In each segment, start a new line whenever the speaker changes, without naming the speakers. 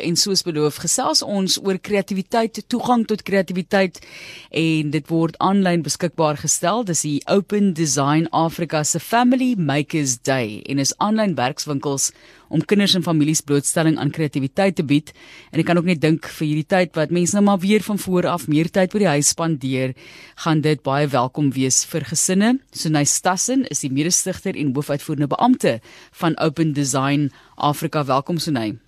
En soos beloof, gesels ons oor kreatiwiteit, toegang tot kreatiwiteit en dit word aanlyn beskikbaar gestel. Dis die Open Design Africa se Family Makers Day en is aanlyn werkswinkels om kinders en families blootstelling aan kreatiwiteit te bied. En ek kan ook net dink vir hierdie tyd wat mense nou maar weer van voor af meer tyd by die huis spandeer, gaan dit baie welkom wees vir gesinne. Sunay Stassen is die mede-stigter en hoofuitvoerende beampte van Open Design Africa. Welkom Sunay.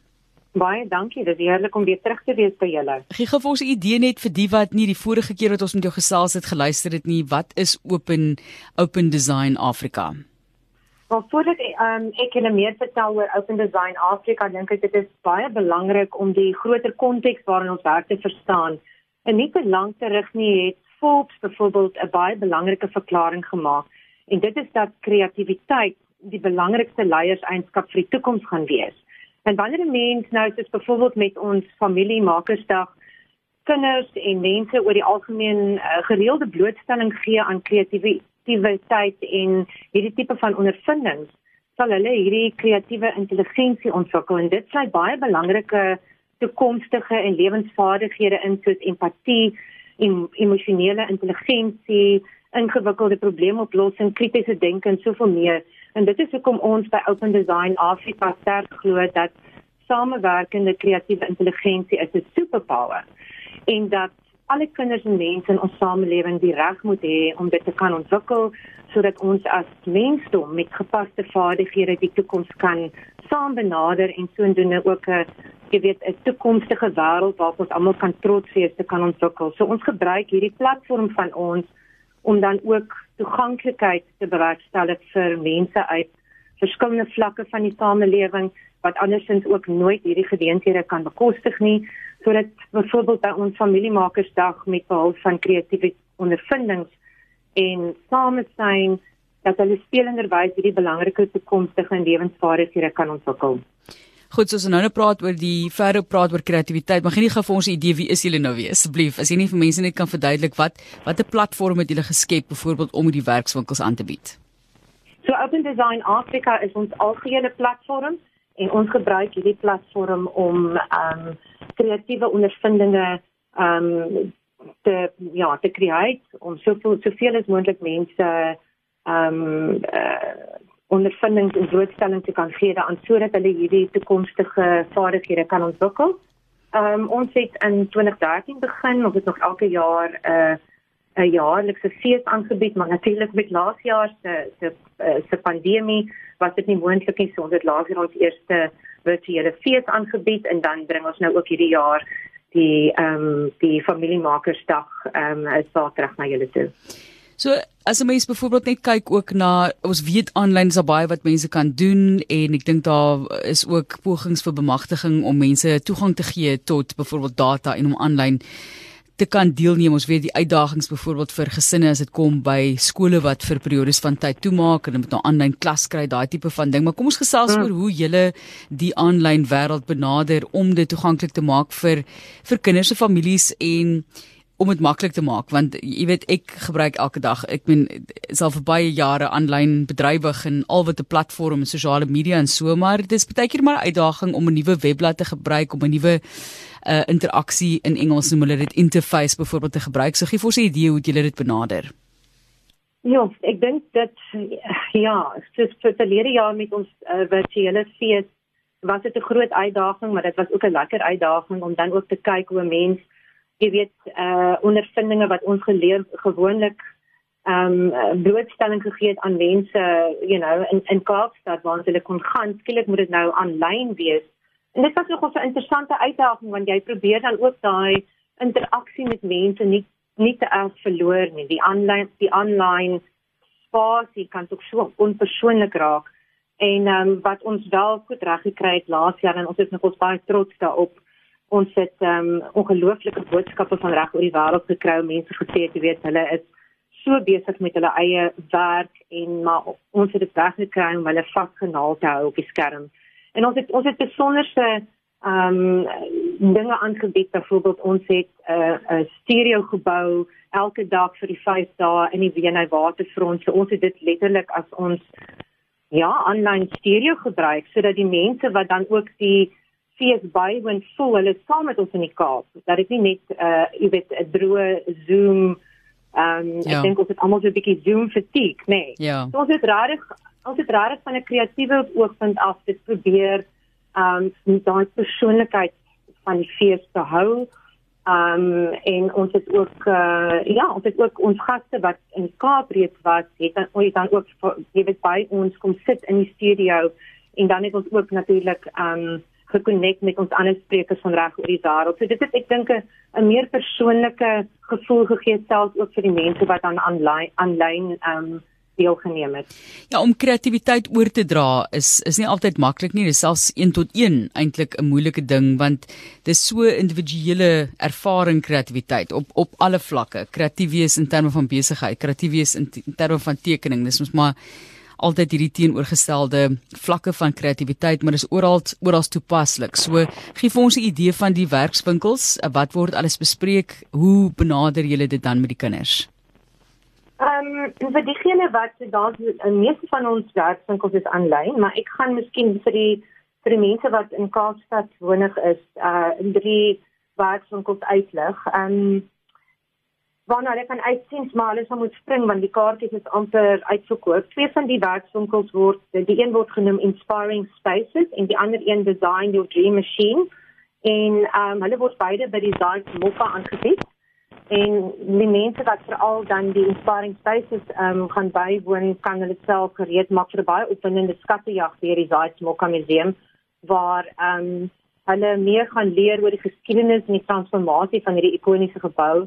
Baie dankie. Dit is heerlik om weer terug te wees by julle.
Gee gou vir ons 'n idee net vir die wat nie die vorige keer wat ons met jou gesels het geluister het nie. Wat is Open Open Design Africa?
Maar voordat um, ek julle meer vertel oor Open Design Africa, dink ek dit is baie belangrik om die groter konteks waarin ons werk te verstaan. En nie te lank terug nie het Forbes byvoorbeeld 'n baie belangrike verklaring gemaak en dit is dat kreatiwiteit die belangrikste leierseienskap vir die toekoms gaan wees. En wanneer 'n mens nou soos byvoorbeeld met ons familiemakersdag kinders en mense oor die algemeen uh, gereelde blootstelling gee aan kreatiwiteit en hierdie tipe van ondervindings, sal hulle hierdie kreatiewe intelligensie ontwikkel en dit sluit baie belangrike toekomstige en lewensvaardighede in soos empatie, em emosionele intelligensie, ingewikkelde probleemoplossing, kritiese denke en soveel meer. En dit is hoekom ons by Open Design Afrika sterk glo dat samewerkende kreatiewe intelligensie is 'n superpower en dat alle kinders en mense in ons samelewing die reg moet hê om dit te kan ontwikkel sodat ons as mensdom met gepaste vaardighede die toekoms kan saam benader en sodoende ook 'n jy weet 'n toekomstige wêreld waarop ons almal kan trots wees te kan ontwikkel. So ons gebruik hierdie platform van ons om dan ook toeganklikheid te bewerkstellig vir mense uit verskillende vlakke van die samelewing wat andersins ook nooit hierdie geleenthede kan bekostig nie sodat byvoorbeeld by ons familiemakersdag met behulp van kreatiewe ondervindings en samesyn dat hulle spelenderwys hierdie belangrike toekomstige lewensvaardighede kan ontwikkel.
Goed, so as ons nou net praat oor die verder praat oor kreatiwiteit, mag jy nie gou vir ons 'n idee wie is julle nou weer asseblief? As jy nie vir mense net kan verduidelik wat watter platform het julle geskep byvoorbeeld om die werkswinkels aan te bied?
So Open Design Africa is ons algehele platform en ons gebruik hierdie platform om ehm um, kreatiewe ondervindinge ehm um, te ja, te skep om soveel soveel as moontlik mense ehm um, uh, ondervindings en blootstelling te kan gee aan sodat hulle hierdie toekomstige vaardighede kan ontwikkel. Ehm um, ons het in 2013 begin, ons het nog elke jaar 'n uh, 'n jaarlikse fees aangebied, maar natuurlik met laas jaar se se eh, se pandemie was dit nie moontlik nie, so ons het laas jaar ons eerste virtuele fees aangebied en dan bring ons nou ook hierdie jaar die ehm um, die familiemakersdag ehm um, Saterdag na julle toe.
So as 'n mens byvoorbeeld net kyk ook na ons weet aanlyn is daar baie wat mense kan doen en ek dink daar is ook pogings vir bemagtiging om mense toegang te gee tot byvoorbeeld data en om aanlyn te kan deelneem. Ons weet die uitdagings byvoorbeeld vir gesinne as dit kom by skole wat vir periodes van tyd toemaak en hulle moet nou aanlyn klas kry, daai tipe van ding. Maar kom ons gesels hmm. oor hoe julle die aanlyn wêreld benader om dit toeganklik te maak vir vir kinders se families en om dit maklik te maak want jy weet ek gebruik elke dag ek meen sal vir baie jare aanlyn bedrywig en al wat 'n platform en sosiale media en so maar dit is baie keer maar 'n uitdaging om 'n nuwe webblad te gebruik om 'n nuwe uh, interaksie in Engels noem hulle dit interface byvoorbeeld te gebruik. So gee vir ons 'n idee hoe jy dit benader?
Ja, ek dink dat ja, soos vir verlede jaar met ons uh, virtuele fees was dit 'n groot uitdaging, maar dit was ook 'n lekker uitdaging om dan ook te kyk hoe mense jy weet uh ondervindinge wat ons geleer gewoonlik ehm um, blootstelling gegee het aan mense you know in in Kaapstad waar hulle kon gaan. Skielik moet dit nou aanlyn wees. En dit was nogal 'n interessante uitdaging want jy probeer dan ook daai interaksie met mense nie nie te erg verloor nie. Die aanlyn die aanlyn spasie kan ook so onpersoonlik raak. En ehm um, wat ons wel goed reg gekry het laas jaar en ons is nog baie trots daarop ons het um, ongelooflike boodskappe van reg oor die wêreld gekry mense gesê te weet hulle is so besig met hulle eie werk en maar ons het dit reg gekry om hulle vasgenaal te hou op die skerm. En ons het ons het besonderse ehm um, dinge aangebied byvoorbeeld ons het 'n uh, 'n stereo gebou elke dag vir die 5 dae in die Weenay waterfront. So ons het dit letterlik as ons ja, aanlyn stereo gebruik sodat die mense wat dan ook die fees bywoon voel hulle saam met ons in die Kaap. Dat dit nie net uh jy weet 'n droë Zoom ehm um, ja. ek dink ons het almal so 'n bietjie Zoom fatigue, nee.
Ja.
So ons het regtig ons het regtig van 'n kreatiewe oogpunt af dit probeer ehm um, daai persoonlikheid van die fees te hou. Ehm um, en ons het ook uh ja, ons het ook ons gaste wat in die Kaap reeds was, het dan ooit dan ook jy weet by ons kom sit in die studio en dan het ons ook natuurlik ehm um, gekonnek met ons ander sprekers van reg oor die wêreld. So dit het ek dink 'n meer persoonlike gevoel gegee selfs ook vir die mense wat dan aanlyn aanlyn ehm um, deelgeneem het.
Ja, om kreatiwiteit oor te dra is is nie altyd maklik nie. Dit is selfs 1 tot 1 eintlik 'n moeilike ding want dis so individuele ervaring kreatiwiteit op op alle vlakke. Kreatief wees in terme van besigheid, kreatief wees in, in terme van tekening. Dis mos maar altyd hierdie teenoorgestelde vlakke van kreatiwiteit, maar dis oral oral toepaslik. So gee vir ons 'n idee van die werkswinkels, wat word alles bespreek, hoe benader julle dit dan met die kinders?
Ehm um, vir diegene wat daar in meeste van ons werkswinkels is aanlyn, maar ek gaan miskien vir die vir die mense wat in Kaapstad wonig is, uh in drie werkswinkels uitlig. Ehm um, waarna hulle kan uitsien maar hulle sal moet spring want die kaartjies is amper uitverkoop. Twee van die werkswinkels word die een word genoem Inspiring Spaces en die ander een Design Your Dream Machine. En ehm um, hulle word beide by die Design Mokka aangebied. En die mense wat veral dan die Inspiring Spaces ehm um, gaan bywoon kan hulle self gereed maak vir 'n baie opwindende skattejag deur die Design Mokka Museum waar ehm um, hulle meer gaan leer oor die geskiedenis en die transformasie van hierdie ikoniese gebou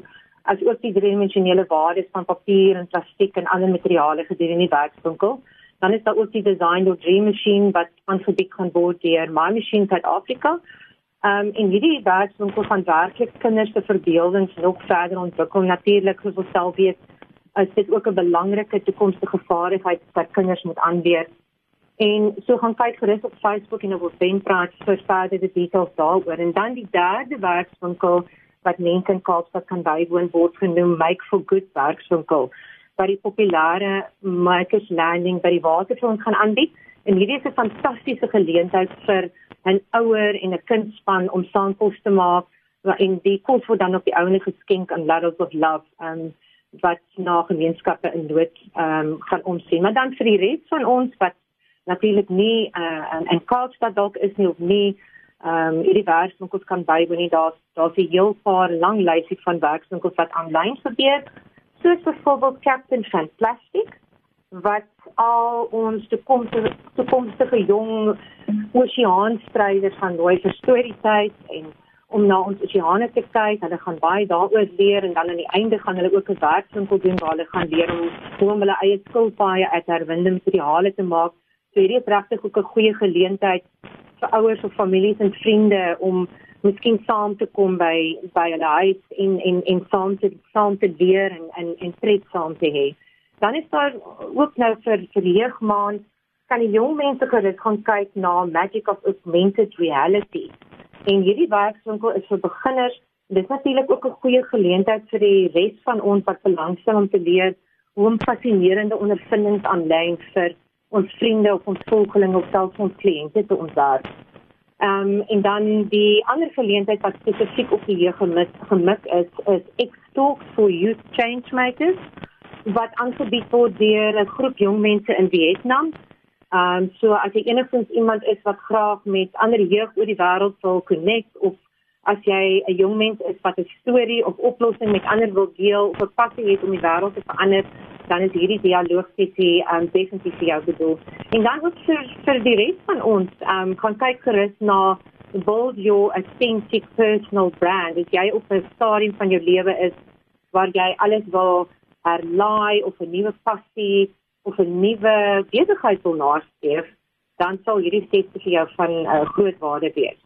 as ook die driedimensionele waardes van papier en plastiek en ander materiale gedurende die werkswinkel. Dan is daar ook die Design Your Dream Machine wat aangebied kan word deur My Machine South Africa. Um en hierdie werkswinkel van werklik kinders se verbeeldings nog verder ontwikkel. Natuurlik sou self weet dit ook 'n belangrike toekomstige vaardigheid wat kinders moet aanleer. En so gaan kyk gerus op Facebook en op Eventbrite vir verdere details daaroor. En dan die derde werkswinkel wat mense in Kaapstad kan bywoon word genoem Make for Good werkswinkel. Wat die populêre Makers Landing by die waterfront gaan aanbied. En hierdie is 'n fantastiese geleentheid vir 'n ouer en 'n kindspan om saamkos te maak. En die kos word dan op die ouene geskenk aan Laddles of Love um, wat na gemeenskappe in nood um, gaan omsien. Maar dan vir die res van ons wat natuurlik nie uh, in Kaapstad dalk is nie of nie ehm um, hierdie werkswinkels kan bywoon en daar's daar's 'n heel paar lang lysie van werkswinkels wat aanlyn gebeur. Soos byvoorbeeld Captain van Plastic wat al ons toekomstige toekomstige jong oseaanstryders gaan nooi vir storytyd en om na ons oseane te kyk. Hulle gaan baie daaroor leer en dan aan die einde gaan hulle ook 'n werkswinkel doen waar hulle gaan leer om hoe om hulle eie skilpaaie uit herwinde materiale te maak. So hierdie is regtig ook 'n goeie geleentheid vir ouers of families en vriende om miskien saam te kom by by 'n huis en en en saam te saam te leer en en en pret saam te hê. Dan is daar ook nou vir vir jeugmaand kan die jong mense gerus gaan kyk na Magic of Augmented Reality. En hierdie werkswinkel is vir beginners. Dit is natuurlik ook 'n goeie geleentheid vir die res van ons wat belangstel om te leer hoe om fascinerende ondervindings aanlyn vir ons vriende of ons volgelinge of selfs ons kliënte te ontwerp. Ehm um, en dan die ander geleentheid wat spesifiek op die jeug gemik, gemik is is X-Talk for Youth Changemakers wat aangebied word deur 'n groep jong mense in Vietnam. Ehm um, so as jy enigstens iemand is wat graag met ander jeug oor die wêreld wil connect of as jy 'n jong mens is wat 'n storie of oplossing met ander wil deel of 'n passie het om die wêreld te verander, dan is hierdie dialoog sessie um definitief vir jou bedoel. En dan ook vir vir die res van ons, um kan kyk gerus na build your authentic personal brand. As jy op 'n stadium van jou lewe is waar jy alles wil herlaai of 'n nuwe passie of 'n nuwe besigheid wil nastreef, dan sal hierdie sessie vir jou van uh, groot waarde wees.